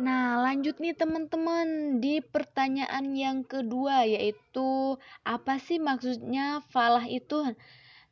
Nah, lanjut nih teman-teman di pertanyaan yang kedua yaitu apa sih maksudnya falah itu?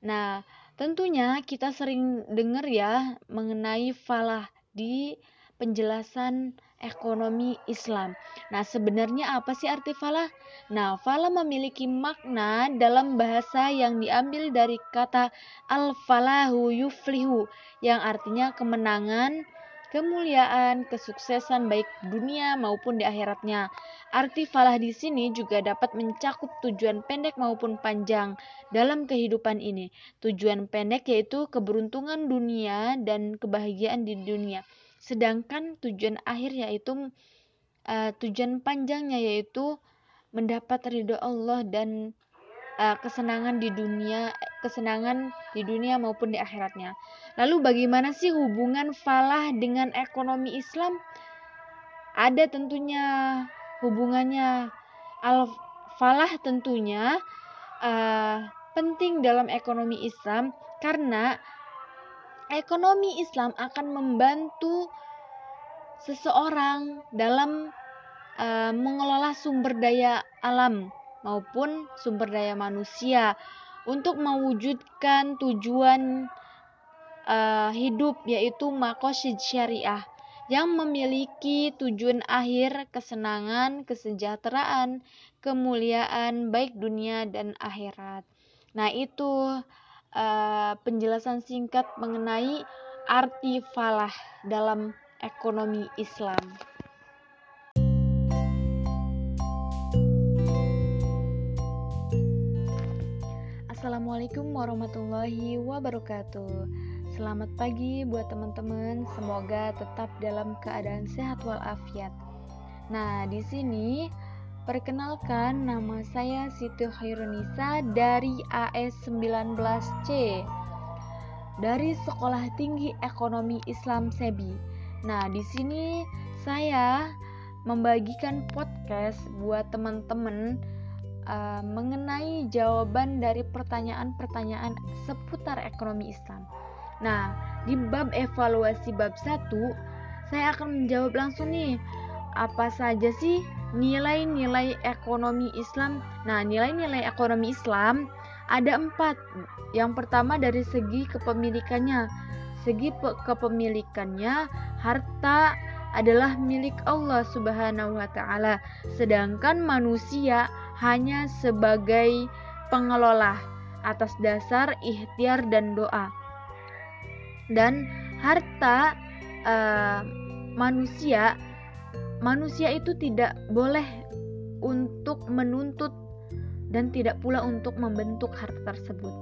Nah, tentunya kita sering dengar ya mengenai falah di penjelasan ekonomi Islam. Nah, sebenarnya apa sih arti falah? Nah, falah memiliki makna dalam bahasa yang diambil dari kata al-falahu yuflihu yang artinya kemenangan, kemuliaan, kesuksesan baik dunia maupun di akhiratnya. Arti falah di sini juga dapat mencakup tujuan pendek maupun panjang dalam kehidupan ini. Tujuan pendek yaitu keberuntungan dunia dan kebahagiaan di dunia. Sedangkan tujuan akhir yaitu uh, tujuan panjangnya yaitu mendapat ridho Allah dan uh, kesenangan di dunia, kesenangan di dunia maupun di akhiratnya. Lalu bagaimana sih hubungan falah dengan ekonomi Islam? Ada tentunya hubungannya. Al falah tentunya uh, penting dalam ekonomi Islam karena ekonomi Islam akan membantu seseorang dalam uh, mengelola sumber daya alam maupun sumber daya manusia untuk mewujudkan tujuan uh, hidup yaitu makosid syariah yang memiliki tujuan akhir kesenangan, kesejahteraan, kemuliaan baik dunia dan akhirat. Nah, itu uh, penjelasan singkat mengenai arti falah dalam ekonomi Islam. Assalamualaikum warahmatullahi wabarakatuh. Selamat pagi buat teman-teman. Semoga tetap dalam keadaan sehat walafiat. Nah, di sini perkenalkan nama saya Siti Khairunisa dari AS19C dari Sekolah Tinggi Ekonomi Islam Sebi. Nah, di sini saya membagikan podcast buat teman-teman uh, mengenai jawaban dari pertanyaan-pertanyaan seputar ekonomi Islam. Nah, di bab evaluasi bab 1, saya akan menjawab langsung nih, apa saja sih nilai-nilai ekonomi Islam? Nah, nilai-nilai ekonomi Islam ada empat. Yang pertama dari segi kepemilikannya. Segi kepemilikannya, harta adalah milik Allah Subhanahu wa taala, sedangkan manusia hanya sebagai pengelola atas dasar ikhtiar dan doa. Dan harta uh, manusia manusia itu tidak boleh untuk menuntut dan tidak pula untuk membentuk harta tersebut.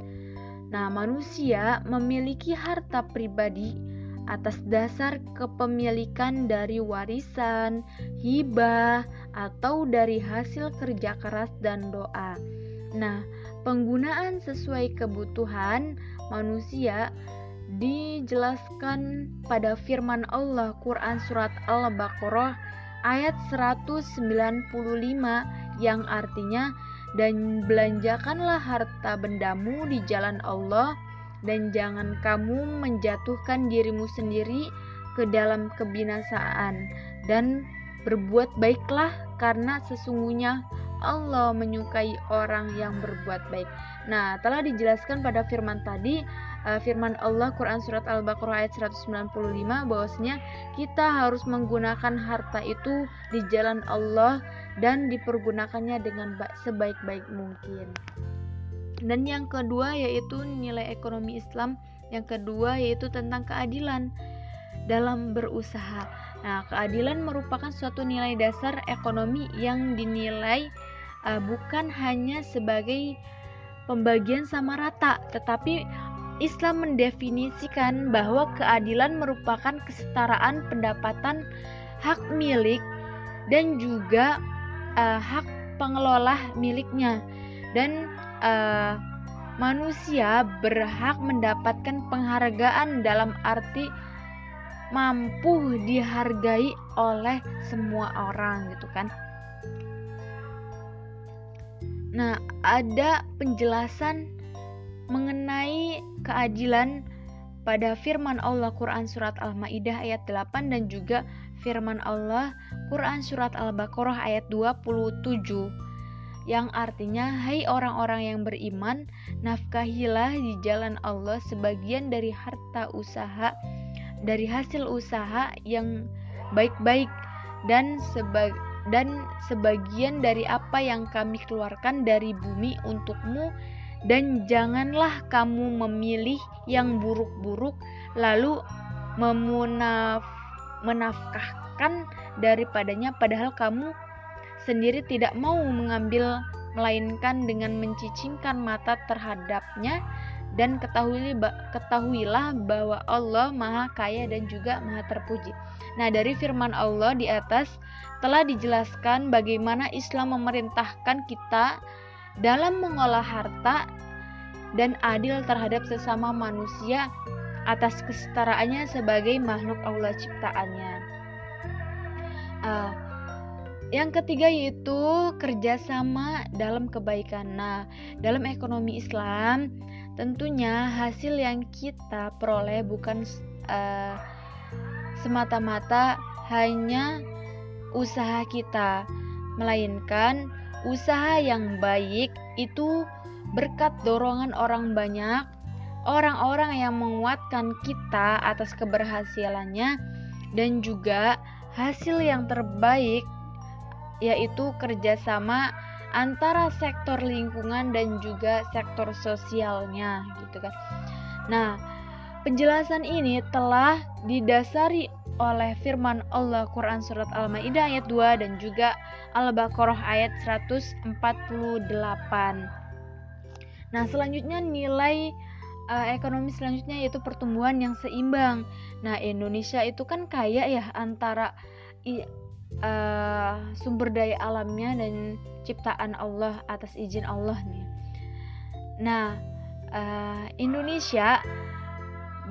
Nah, manusia memiliki harta pribadi atas dasar kepemilikan dari warisan, hibah, atau dari hasil kerja keras dan doa. Nah, penggunaan sesuai kebutuhan manusia dijelaskan pada firman Allah Quran surat Al-Baqarah ayat 195 yang artinya dan belanjakanlah harta bendamu di jalan Allah dan jangan kamu menjatuhkan dirimu sendiri ke dalam kebinasaan dan berbuat baiklah karena sesungguhnya Allah menyukai orang yang berbuat baik. Nah, telah dijelaskan pada firman tadi, uh, firman Allah Quran surat Al-Baqarah ayat 195 bahwasanya kita harus menggunakan harta itu di jalan Allah dan dipergunakannya dengan sebaik-baik mungkin. Dan yang kedua yaitu nilai ekonomi Islam. Yang kedua yaitu tentang keadilan dalam berusaha. Nah, keadilan merupakan suatu nilai dasar ekonomi yang dinilai uh, bukan hanya sebagai pembagian sama rata, tetapi Islam mendefinisikan bahwa keadilan merupakan kesetaraan pendapatan hak milik dan juga uh, hak pengelola miliknya. Dan uh, manusia berhak mendapatkan penghargaan dalam arti mampu dihargai oleh semua orang gitu kan. Nah, ada penjelasan mengenai keadilan pada firman Allah Quran surat Al-Maidah ayat 8 dan juga firman Allah Quran Surat Al-Baqarah ayat 27 yang artinya hai orang-orang yang beriman nafkahilah di jalan Allah sebagian dari harta usaha dari hasil usaha yang baik-baik dan seba dan sebagian dari apa yang kami keluarkan dari bumi untukmu. Dan janganlah kamu memilih yang buruk-buruk lalu memunaf menafkahkan daripadanya. Padahal kamu sendiri tidak mau mengambil melainkan dengan mencicingkan mata terhadapnya dan ketahuilah bahwa Allah Maha Kaya dan juga Maha Terpuji. Nah, dari firman Allah di atas telah dijelaskan bagaimana Islam memerintahkan kita dalam mengolah harta dan adil terhadap sesama manusia atas kesetaraannya sebagai makhluk Allah ciptaannya. Uh, yang ketiga yaitu kerjasama dalam kebaikan. Nah, dalam ekonomi Islam, tentunya hasil yang kita peroleh bukan uh, semata-mata hanya usaha kita, melainkan usaha yang baik itu berkat dorongan orang banyak, orang-orang yang menguatkan kita atas keberhasilannya, dan juga hasil yang terbaik yaitu kerjasama antara sektor lingkungan dan juga sektor sosialnya gitu kan. Nah, penjelasan ini telah didasari oleh firman Allah Quran Surat Al-Ma'idah ayat 2 dan juga Al-Baqarah ayat 148. Nah, selanjutnya nilai uh, ekonomi selanjutnya yaitu pertumbuhan yang seimbang. Nah, Indonesia itu kan kaya ya antara uh, sumber daya alamnya dan ciptaan Allah atas izin Allah nih. Nah, uh, Indonesia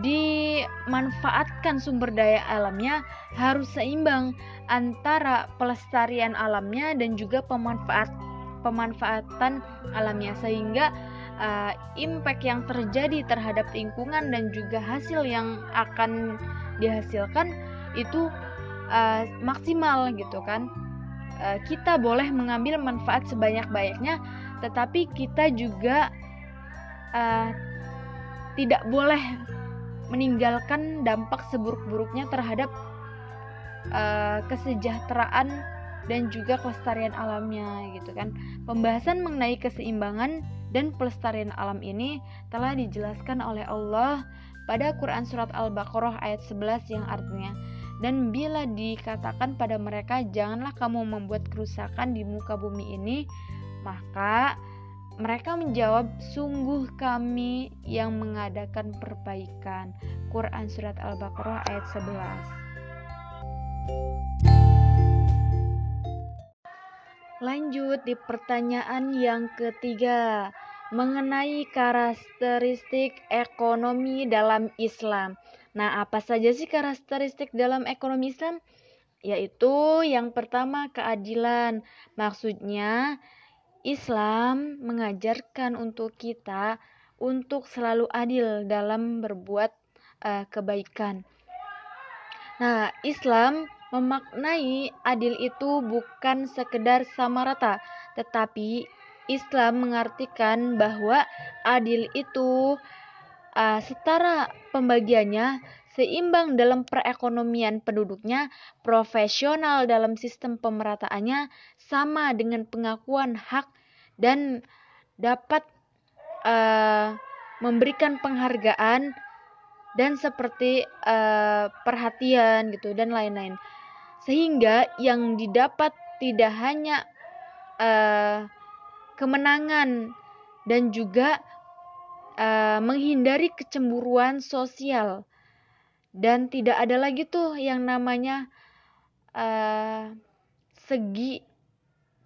dimanfaatkan sumber daya alamnya harus seimbang antara pelestarian alamnya dan juga pemanfaat pemanfaatan alamnya sehingga uh, impact yang terjadi terhadap lingkungan dan juga hasil yang akan dihasilkan itu uh, maksimal gitu kan uh, kita boleh mengambil manfaat sebanyak-banyaknya tetapi kita juga uh, tidak boleh meninggalkan dampak seburuk-buruknya terhadap uh, kesejahteraan dan juga kelestarian alamnya gitu kan. Pembahasan mengenai keseimbangan dan pelestarian alam ini telah dijelaskan oleh Allah pada Quran surat Al-Baqarah ayat 11 yang artinya dan bila dikatakan pada mereka, "Janganlah kamu membuat kerusakan di muka bumi ini," maka mereka menjawab, "Sungguh kami yang mengadakan perbaikan." Quran surat Al-Baqarah ayat 11. Lanjut di pertanyaan yang ketiga mengenai karakteristik ekonomi dalam Islam. Nah, apa saja sih karakteristik dalam ekonomi Islam? Yaitu yang pertama keadilan. Maksudnya Islam mengajarkan untuk kita untuk selalu adil dalam berbuat uh, kebaikan. Nah, Islam memaknai adil itu bukan sekedar sama rata, tetapi Islam mengartikan bahwa adil itu uh, setara pembagiannya, seimbang dalam perekonomian penduduknya, profesional dalam sistem pemerataannya, sama dengan pengakuan hak dan dapat uh, memberikan penghargaan dan seperti uh, perhatian gitu dan lain-lain. Sehingga yang didapat tidak hanya uh, kemenangan dan juga uh, menghindari kecemburuan sosial. Dan tidak ada lagi tuh yang namanya uh, segi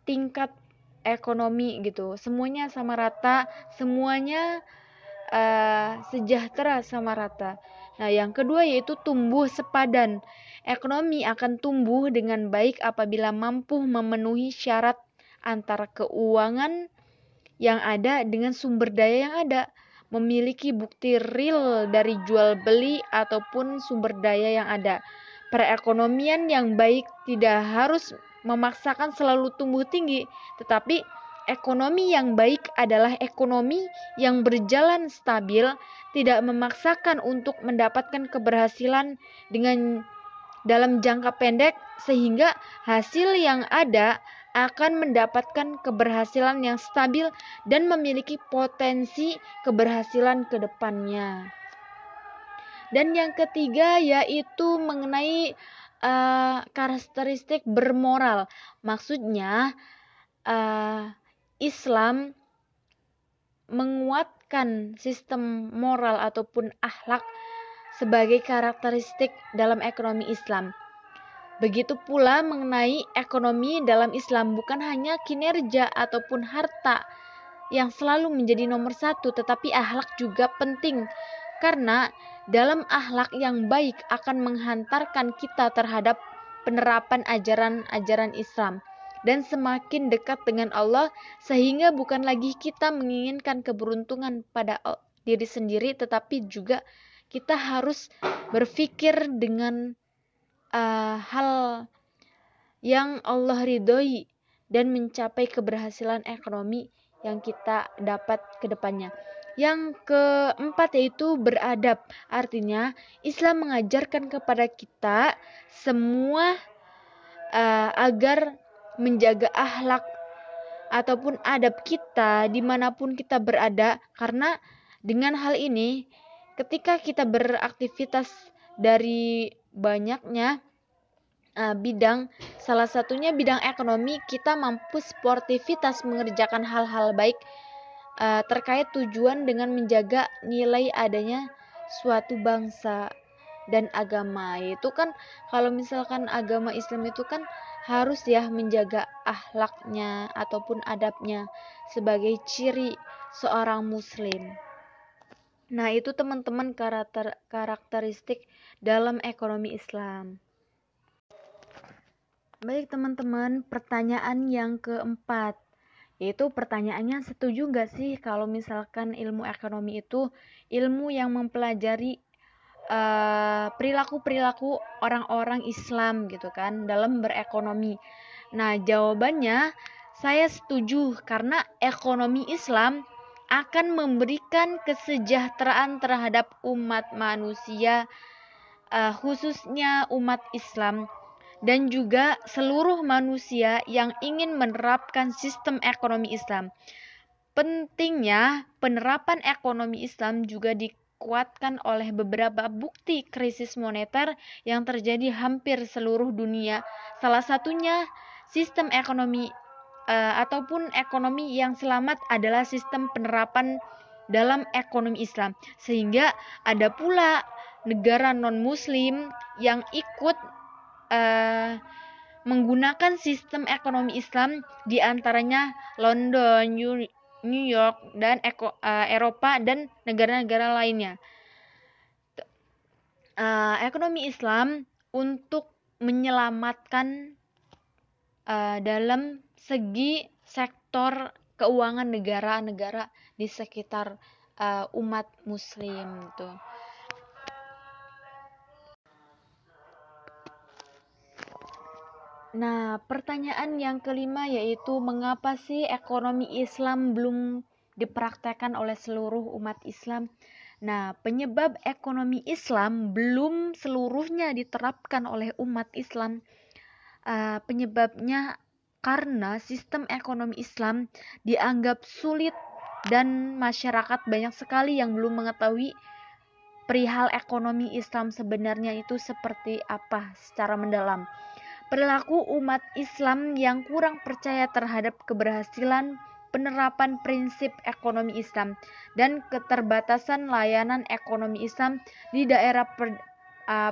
tingkat ekonomi gitu. Semuanya sama rata semuanya uh, sejahtera sama rata. Nah yang kedua yaitu tumbuh sepadan. Ekonomi akan tumbuh dengan baik apabila mampu memenuhi syarat antara keuangan yang ada dengan sumber daya yang ada memiliki bukti real dari jual beli ataupun sumber daya yang ada. Perekonomian yang baik tidak harus memaksakan selalu tumbuh tinggi, tetapi ekonomi yang baik adalah ekonomi yang berjalan stabil, tidak memaksakan untuk mendapatkan keberhasilan dengan dalam jangka pendek sehingga hasil yang ada akan mendapatkan keberhasilan yang stabil dan memiliki potensi keberhasilan ke depannya. Dan yang ketiga yaitu mengenai uh, karakteristik bermoral. Maksudnya uh, Islam menguatkan sistem moral ataupun akhlak sebagai karakteristik dalam ekonomi Islam. Begitu pula mengenai ekonomi dalam Islam bukan hanya kinerja ataupun harta yang selalu menjadi nomor satu, tetapi akhlak juga penting. Karena dalam akhlak yang baik akan menghantarkan kita terhadap penerapan ajaran-ajaran Islam dan semakin dekat dengan Allah sehingga bukan lagi kita menginginkan keberuntungan pada diri sendiri tetapi juga kita harus berpikir dengan uh, hal yang Allah ridhoi dan mencapai keberhasilan ekonomi yang kita dapat ke depannya. Yang keempat yaitu beradab. Artinya Islam mengajarkan kepada kita semua uh, agar menjaga akhlak ataupun adab kita di mana pun kita berada karena dengan hal ini ketika kita beraktivitas dari banyaknya uh, bidang salah satunya bidang ekonomi kita mampu sportivitas mengerjakan hal-hal baik uh, terkait tujuan dengan menjaga nilai adanya suatu bangsa dan agama itu kan kalau misalkan agama Islam itu kan harus ya menjaga ahlaknya ataupun adabnya sebagai ciri seorang muslim. Nah, itu teman-teman karakter karakteristik dalam ekonomi Islam. Baik teman-teman, pertanyaan yang keempat yaitu pertanyaannya setuju nggak sih kalau misalkan ilmu ekonomi itu ilmu yang mempelajari eh, perilaku-perilaku orang-orang Islam gitu kan dalam berekonomi. Nah, jawabannya saya setuju karena ekonomi Islam akan memberikan kesejahteraan terhadap umat manusia uh, khususnya umat Islam dan juga seluruh manusia yang ingin menerapkan sistem ekonomi Islam. Pentingnya penerapan ekonomi Islam juga dikuatkan oleh beberapa bukti krisis moneter yang terjadi hampir seluruh dunia. Salah satunya sistem ekonomi uh, ataupun ekonomi yang selamat adalah sistem penerapan dalam ekonomi Islam. Sehingga ada pula negara non-muslim yang ikut uh, menggunakan sistem ekonomi Islam di antaranya London, New York, dan Eko, uh, Eropa dan negara-negara lainnya. Uh, ekonomi Islam untuk menyelamatkan uh, dalam segi sektor keuangan negara-negara di sekitar uh, umat Muslim tuh. Nah, pertanyaan yang kelima yaitu mengapa sih ekonomi Islam belum dipraktekkan oleh seluruh umat Islam? Nah, penyebab ekonomi Islam belum seluruhnya diterapkan oleh umat Islam, uh, penyebabnya karena sistem ekonomi Islam dianggap sulit dan masyarakat banyak sekali yang belum mengetahui perihal ekonomi Islam sebenarnya itu seperti apa secara mendalam. Perilaku umat Islam yang kurang percaya terhadap keberhasilan penerapan prinsip ekonomi Islam dan keterbatasan layanan ekonomi Islam di daerah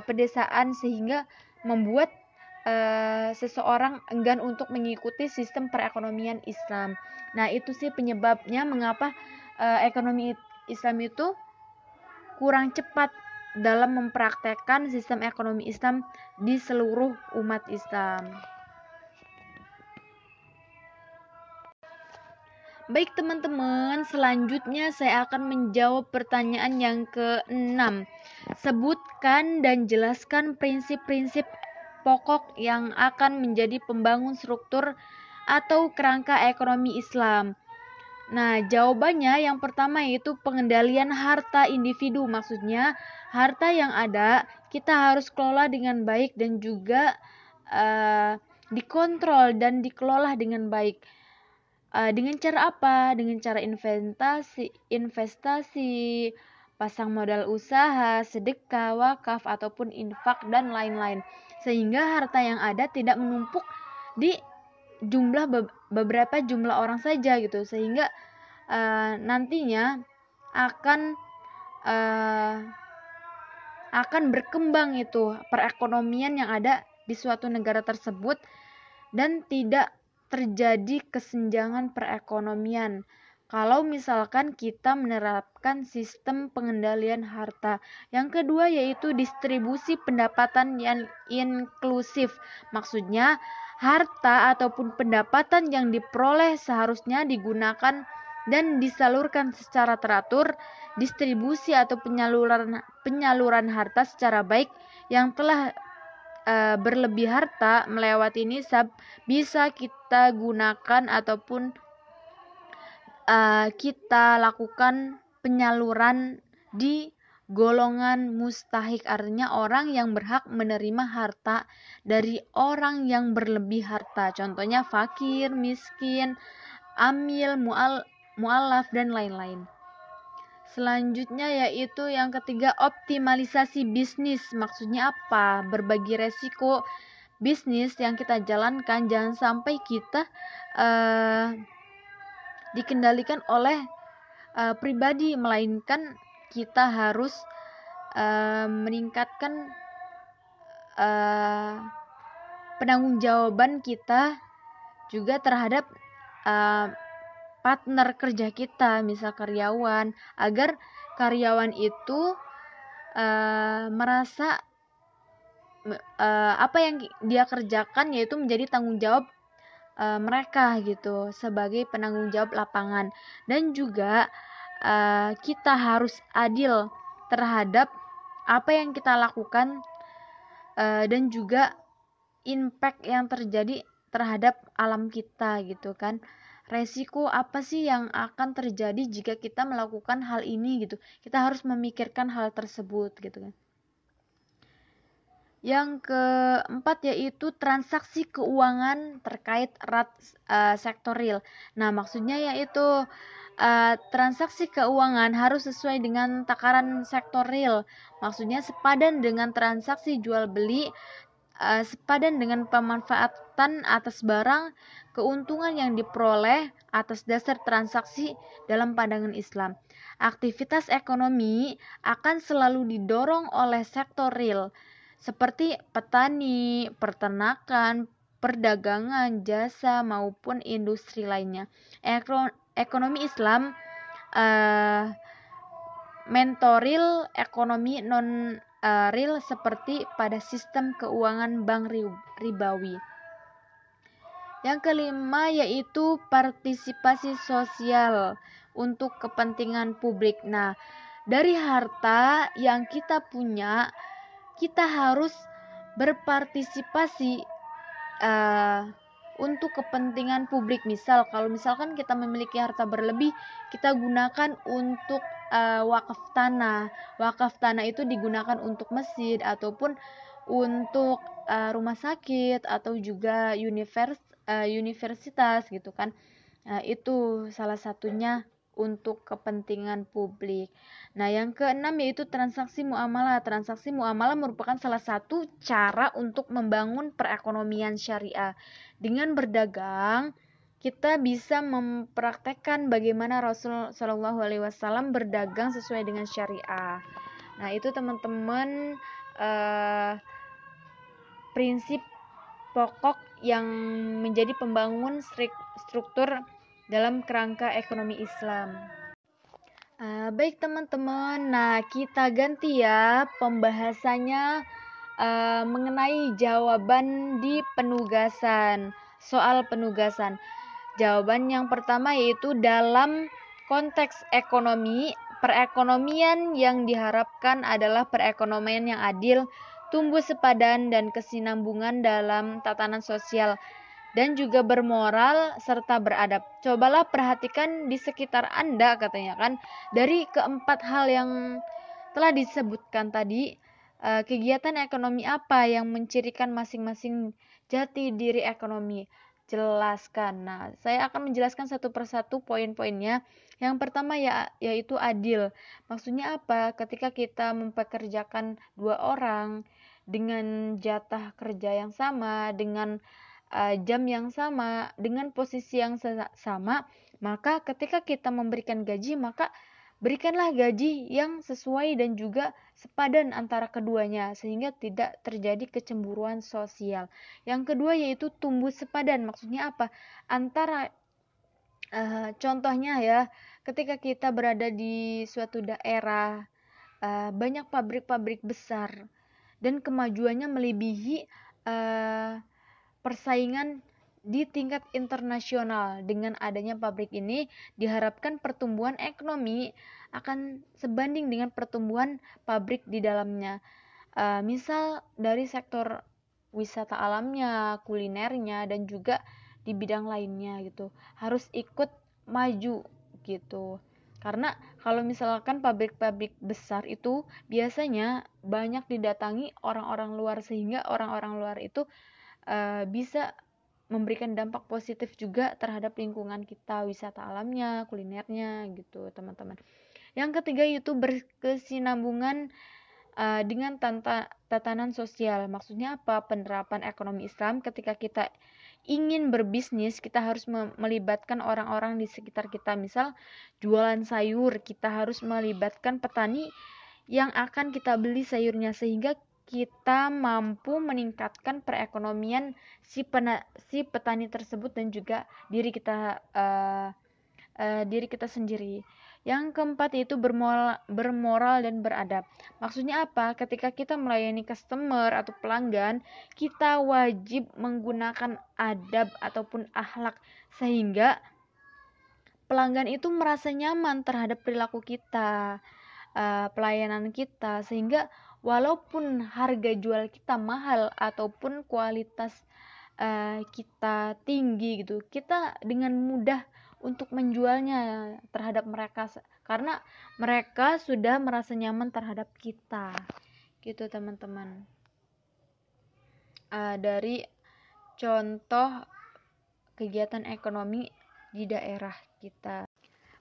pedesaan sehingga membuat uh, seseorang enggan untuk mengikuti sistem perekonomian Islam. Nah, itu sih penyebabnya mengapa uh, ekonomi Islam itu kurang cepat dalam mempraktekkan sistem ekonomi Islam di seluruh umat Islam. Baik teman-teman, selanjutnya saya akan menjawab pertanyaan yang ke-6. Sebutkan dan jelaskan prinsip-prinsip pokok yang akan menjadi pembangun struktur atau kerangka ekonomi Islam. Nah, jawabannya yang pertama yaitu pengendalian harta individu. Maksudnya, harta yang ada kita harus kelola dengan baik dan juga uh, dikontrol dan dikelola dengan baik. Uh, dengan cara apa? Dengan cara investasi, investasi, pasang modal usaha, sedekah, wakaf ataupun infak dan lain-lain. Sehingga harta yang ada tidak menumpuk di jumlah beberapa jumlah orang saja gitu. Sehingga uh, nantinya akan uh, akan berkembang itu perekonomian yang ada di suatu negara tersebut dan tidak terjadi kesenjangan perekonomian kalau misalkan kita menerapkan sistem pengendalian harta. Yang kedua yaitu distribusi pendapatan yang inklusif. Maksudnya harta ataupun pendapatan yang diperoleh seharusnya digunakan dan disalurkan secara teratur, distribusi atau penyaluran penyaluran harta secara baik yang telah uh, berlebih harta melewati nisab bisa kita gunakan ataupun uh, kita lakukan penyaluran di golongan mustahik. Artinya orang yang berhak menerima harta dari orang yang berlebih harta. Contohnya fakir miskin amil mual mualaf dan lain-lain. Selanjutnya yaitu yang ketiga optimalisasi bisnis. Maksudnya apa? Berbagi resiko bisnis yang kita jalankan. Jangan sampai kita uh, dikendalikan oleh uh, pribadi melainkan kita harus uh, meningkatkan uh, penanggung kita juga terhadap uh, partner kerja kita, misal karyawan, agar karyawan itu uh, merasa uh, apa yang dia kerjakan yaitu menjadi tanggung jawab uh, mereka gitu sebagai penanggung jawab lapangan. Dan juga uh, kita harus adil terhadap apa yang kita lakukan uh, dan juga impact yang terjadi terhadap alam kita gitu kan. Resiko apa sih yang akan terjadi jika kita melakukan hal ini gitu? Kita harus memikirkan hal tersebut gitu kan yang keempat yaitu transaksi keuangan terkait erat uh, sektor real. Nah, maksudnya yaitu uh, transaksi keuangan harus sesuai dengan takaran sektor real. Maksudnya sepadan dengan transaksi jual beli, uh, sepadan dengan pemanfaatan atas barang, keuntungan yang diperoleh atas dasar transaksi dalam pandangan Islam. Aktivitas ekonomi akan selalu didorong oleh sektor real seperti petani, peternakan, perdagangan, jasa maupun industri lainnya. Ekonomi Islam uh, mentoril ekonomi non uh, real seperti pada sistem keuangan bank ribawi. Yang kelima yaitu partisipasi sosial untuk kepentingan publik. Nah, dari harta yang kita punya kita harus berpartisipasi uh, untuk kepentingan publik. Misal, kalau misalkan kita memiliki harta berlebih, kita gunakan untuk uh, wakaf tanah. Wakaf tanah itu digunakan untuk masjid ataupun untuk uh, rumah sakit atau juga univers uh, universitas gitu kan. Uh, itu salah satunya untuk kepentingan publik. Nah, yang keenam yaitu transaksi muamalah. Transaksi muamalah merupakan salah satu cara untuk membangun perekonomian syariah. Dengan berdagang, kita bisa mempraktekkan bagaimana Rasul Shallallahu Alaihi Wasallam berdagang sesuai dengan syariah. Nah, itu teman-teman uh, prinsip pokok yang menjadi pembangun struktur dalam kerangka ekonomi Islam. Uh, baik teman-teman, nah kita ganti ya pembahasannya uh, mengenai jawaban di penugasan, soal penugasan. Jawaban yang pertama yaitu dalam konteks ekonomi, perekonomian yang diharapkan adalah perekonomian yang adil, tumbuh sepadan dan kesinambungan dalam tatanan sosial dan juga bermoral serta beradab. Cobalah perhatikan di sekitar Anda katanya kan dari keempat hal yang telah disebutkan tadi eh, kegiatan ekonomi apa yang mencirikan masing-masing jati diri ekonomi. Jelaskan. Nah, saya akan menjelaskan satu persatu poin-poinnya. Yang pertama ya yaitu adil. Maksudnya apa? Ketika kita mempekerjakan dua orang dengan jatah kerja yang sama, dengan uh, jam yang sama dengan posisi yang sama, maka ketika kita memberikan gaji, maka berikanlah gaji yang sesuai dan juga sepadan antara keduanya sehingga tidak terjadi kecemburuan sosial. Yang kedua yaitu tumbuh sepadan. Maksudnya apa? Antara uh, contohnya ya, ketika kita berada di suatu daerah uh, banyak pabrik-pabrik besar dan kemajuannya melebihi uh, persaingan di tingkat internasional. Dengan adanya pabrik ini, diharapkan pertumbuhan ekonomi akan sebanding dengan pertumbuhan pabrik di dalamnya. Uh, misal dari sektor wisata alamnya, kulinernya, dan juga di bidang lainnya gitu harus ikut maju gitu karena kalau misalkan pabrik-pabrik besar itu biasanya banyak didatangi orang-orang luar sehingga orang-orang luar itu uh, bisa memberikan dampak positif juga terhadap lingkungan kita, wisata alamnya, kulinernya gitu, teman-teman. Yang ketiga itu berkesinambungan uh, dengan tanta, tatanan sosial. Maksudnya apa? Penerapan ekonomi Islam ketika kita ingin berbisnis, kita harus melibatkan orang-orang di sekitar kita. Misal jualan sayur, kita harus melibatkan petani yang akan kita beli sayurnya sehingga kita mampu meningkatkan perekonomian si pena, si petani tersebut dan juga diri kita uh, uh, diri kita sendiri. Yang keempat itu bermoral, bermoral dan beradab. Maksudnya apa? Ketika kita melayani customer atau pelanggan, kita wajib menggunakan adab ataupun akhlak sehingga pelanggan itu merasa nyaman terhadap perilaku kita, uh, pelayanan kita sehingga walaupun harga jual kita mahal ataupun kualitas uh, kita tinggi gitu kita dengan mudah untuk menjualnya terhadap mereka karena mereka sudah merasa nyaman terhadap kita. Gitu teman-teman. Uh, dari contoh kegiatan ekonomi di daerah kita.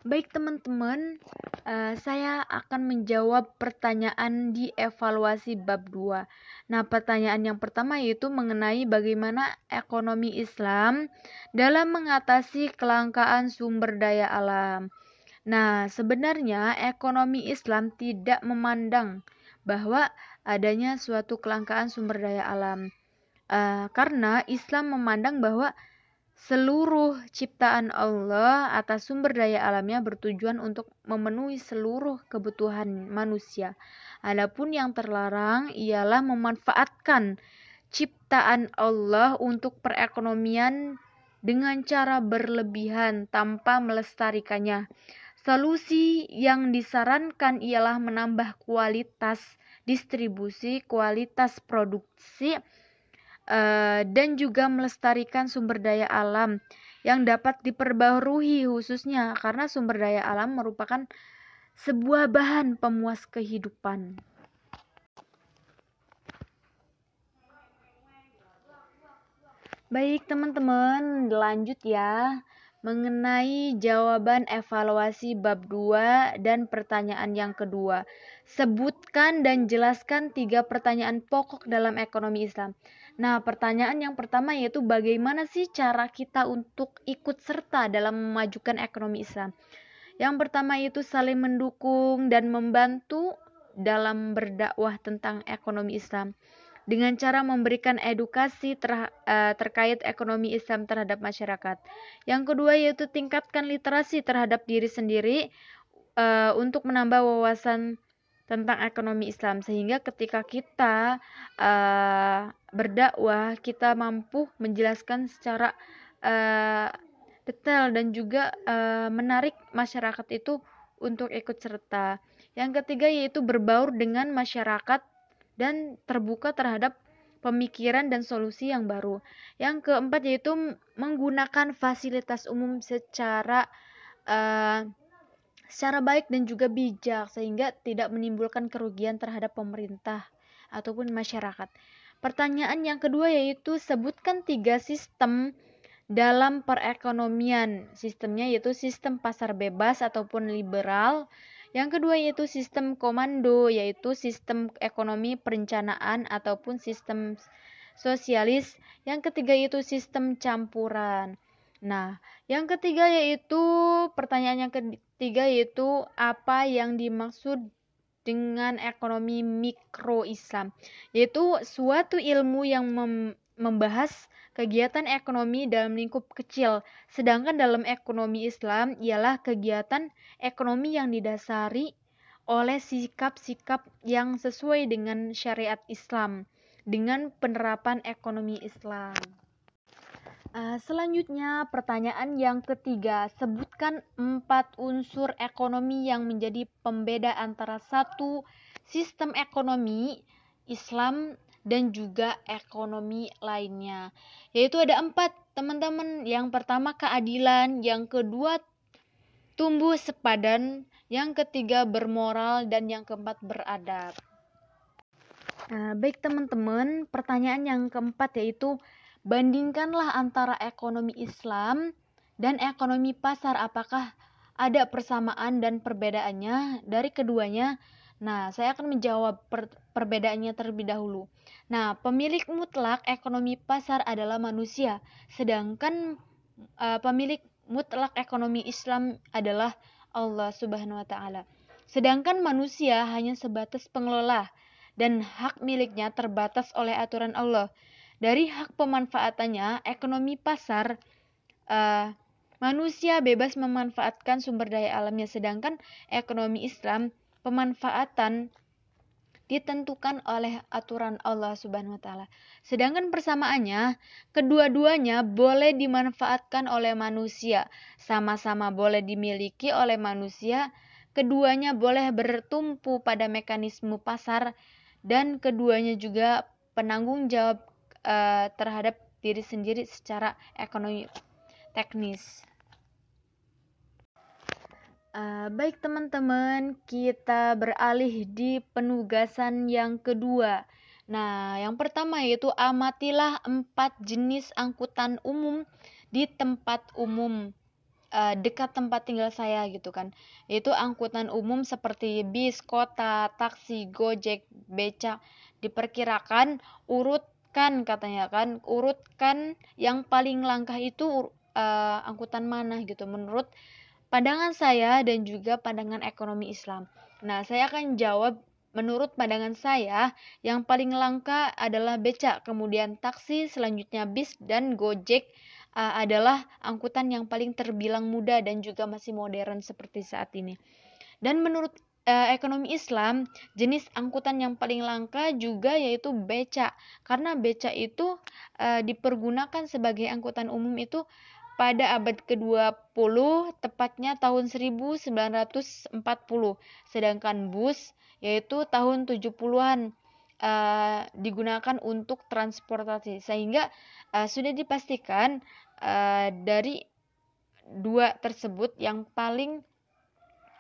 Baik teman-teman, uh, saya akan menjawab pertanyaan di evaluasi bab 2. Nah, pertanyaan yang pertama yaitu mengenai bagaimana ekonomi Islam dalam mengatasi kelangkaan sumber daya alam. Nah, sebenarnya ekonomi Islam tidak memandang bahwa adanya suatu kelangkaan sumber daya alam. Uh, karena Islam memandang bahwa Seluruh ciptaan Allah atas sumber daya alamnya bertujuan untuk memenuhi seluruh kebutuhan manusia. Adapun yang terlarang ialah memanfaatkan ciptaan Allah untuk perekonomian dengan cara berlebihan tanpa melestarikannya. Solusi yang disarankan ialah menambah kualitas distribusi, kualitas produksi, Eh, dan juga melestarikan sumber daya alam yang dapat diperbarui khususnya karena sumber daya alam merupakan sebuah bahan pemuas kehidupan. Baik teman-teman, lanjut ya mengenai jawaban evaluasi bab 2 dan pertanyaan yang kedua. Sebutkan dan jelaskan tiga pertanyaan pokok dalam ekonomi Islam. Nah, pertanyaan yang pertama yaitu bagaimana sih cara kita untuk ikut serta dalam memajukan ekonomi Islam? Yang pertama itu saling mendukung dan membantu dalam berdakwah tentang ekonomi Islam dengan cara memberikan edukasi ter, uh, terkait ekonomi Islam terhadap masyarakat. Yang kedua yaitu tingkatkan literasi terhadap diri sendiri uh, untuk menambah wawasan tentang ekonomi Islam sehingga ketika kita uh, berdakwah kita mampu menjelaskan secara uh, detail dan juga uh, menarik masyarakat itu untuk ikut serta. Yang ketiga yaitu berbaur dengan masyarakat dan terbuka terhadap pemikiran dan solusi yang baru. Yang keempat yaitu menggunakan fasilitas umum secara uh, secara baik dan juga bijak sehingga tidak menimbulkan kerugian terhadap pemerintah ataupun masyarakat. Pertanyaan yang kedua yaitu sebutkan tiga sistem dalam perekonomian. Sistemnya yaitu sistem pasar bebas ataupun liberal, yang kedua yaitu sistem komando, yaitu sistem ekonomi perencanaan ataupun sistem sosialis. Yang ketiga yaitu sistem campuran. Nah, yang ketiga yaitu pertanyaan yang ketiga yaitu apa yang dimaksud dengan ekonomi mikro Islam, yaitu suatu ilmu yang mem membahas kegiatan ekonomi dalam lingkup kecil, sedangkan dalam ekonomi Islam ialah kegiatan ekonomi yang didasari oleh sikap-sikap yang sesuai dengan syariat Islam dengan penerapan ekonomi Islam. Uh, selanjutnya, pertanyaan yang ketiga, sebutkan empat unsur ekonomi yang menjadi pembeda antara satu sistem ekonomi Islam dan juga ekonomi lainnya. Yaitu ada empat teman-teman. Yang pertama keadilan, yang kedua tumbuh sepadan, yang ketiga bermoral, dan yang keempat beradab. Nah, baik teman-teman, pertanyaan yang keempat yaitu bandingkanlah antara ekonomi Islam dan ekonomi pasar apakah ada persamaan dan perbedaannya dari keduanya Nah, saya akan menjawab per perbedaannya terlebih dahulu. Nah, pemilik mutlak ekonomi pasar adalah manusia, sedangkan uh, pemilik mutlak ekonomi Islam adalah Allah Subhanahu wa taala. Sedangkan manusia hanya sebatas pengelola dan hak miliknya terbatas oleh aturan Allah. Dari hak pemanfaatannya, ekonomi pasar uh, manusia bebas memanfaatkan sumber daya alamnya sedangkan ekonomi Islam pemanfaatan ditentukan oleh aturan Allah Subhanahu wa taala. Sedangkan persamaannya, kedua-duanya boleh dimanfaatkan oleh manusia, sama-sama boleh dimiliki oleh manusia, keduanya boleh bertumpu pada mekanisme pasar dan keduanya juga penanggung jawab uh, terhadap diri sendiri secara ekonomi teknis. Uh, baik teman-teman, kita beralih di penugasan yang kedua. Nah, yang pertama yaitu amatilah empat jenis angkutan umum di tempat umum uh, dekat tempat tinggal saya gitu kan. Yaitu angkutan umum seperti bis, kota, taksi, gojek, becak. Diperkirakan urutkan katanya kan, urutkan yang paling langkah itu uh, angkutan mana gitu menurut pandangan saya dan juga pandangan ekonomi Islam. Nah, saya akan jawab menurut pandangan saya yang paling langka adalah becak, kemudian taksi, selanjutnya bis dan Gojek uh, adalah angkutan yang paling terbilang muda dan juga masih modern seperti saat ini. Dan menurut uh, ekonomi Islam, jenis angkutan yang paling langka juga yaitu becak. Karena becak itu uh, dipergunakan sebagai angkutan umum itu pada abad ke-20, tepatnya tahun 1940. Sedangkan bus yaitu tahun 70-an uh, eh, digunakan untuk transportasi sehingga uh, sudah dipastikan uh, dari dua tersebut yang paling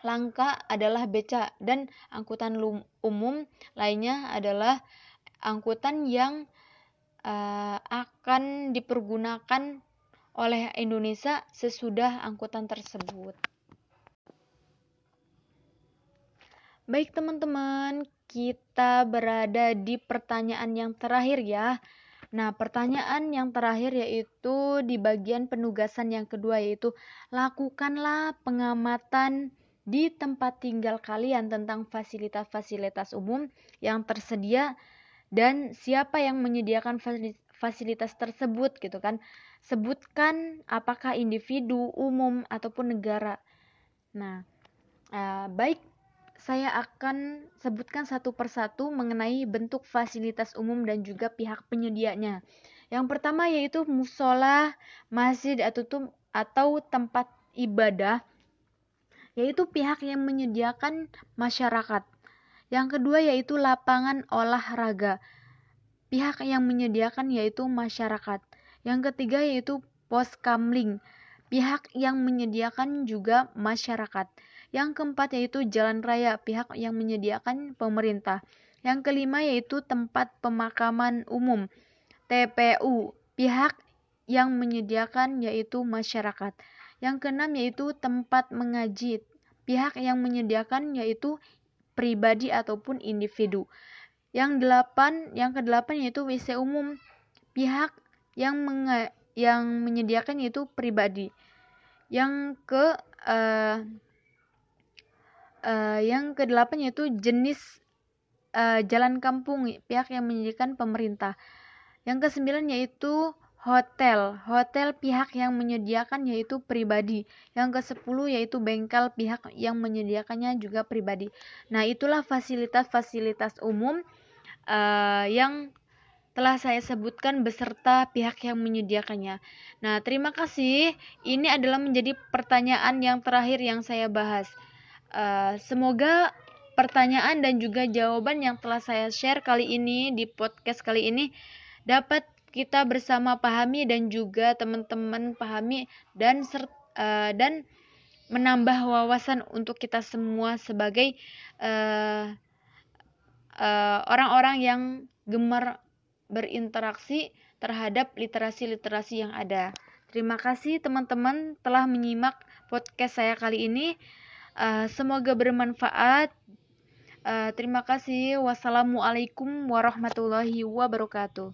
langka adalah beca dan angkutan umum lainnya adalah angkutan yang uh, akan dipergunakan oleh Indonesia sesudah angkutan tersebut. Baik teman-teman, kita berada di pertanyaan yang terakhir ya. Nah, pertanyaan yang terakhir yaitu di bagian penugasan yang kedua yaitu lakukanlah pengamatan di tempat tinggal kalian tentang fasilitas-fasilitas umum yang tersedia dan siapa yang menyediakan fasilitas tersebut gitu kan sebutkan apakah individu, umum, ataupun negara. Nah, uh, baik saya akan sebutkan satu persatu mengenai bentuk fasilitas umum dan juga pihak penyedianya. Yang pertama yaitu musola, masjid atau atau tempat ibadah yaitu pihak yang menyediakan masyarakat. Yang kedua yaitu lapangan olahraga. Pihak yang menyediakan yaitu masyarakat. Yang ketiga yaitu pos kamling. Pihak yang menyediakan juga masyarakat. Yang keempat yaitu jalan raya, pihak yang menyediakan pemerintah. Yang kelima yaitu tempat pemakaman umum, TPU, pihak yang menyediakan yaitu masyarakat. Yang keenam yaitu tempat mengaji. Pihak yang menyediakan yaitu pribadi ataupun individu. Yang delapan, yang kedelapan yaitu WC umum. Pihak yang menga, yang menyediakan yaitu pribadi. Yang ke uh, uh, yang kedelapan yaitu jenis uh, jalan kampung pihak yang menyediakan pemerintah. Yang kesembilan yaitu hotel. Hotel pihak yang menyediakan yaitu pribadi. Yang ke-10 yaitu bengkel pihak yang menyediakannya juga pribadi. Nah, itulah fasilitas-fasilitas umum uh, yang telah saya sebutkan beserta pihak yang menyediakannya. Nah, terima kasih. Ini adalah menjadi pertanyaan yang terakhir yang saya bahas. Uh, semoga pertanyaan dan juga jawaban yang telah saya share kali ini di podcast kali ini dapat kita bersama pahami dan juga teman-teman pahami dan uh, dan menambah wawasan untuk kita semua sebagai uh, uh, orang-orang yang gemar berinteraksi terhadap literasi-literasi yang ada. Terima kasih teman-teman telah menyimak podcast saya kali ini. Uh, semoga bermanfaat. Uh, terima kasih. Wassalamualaikum warahmatullahi wabarakatuh.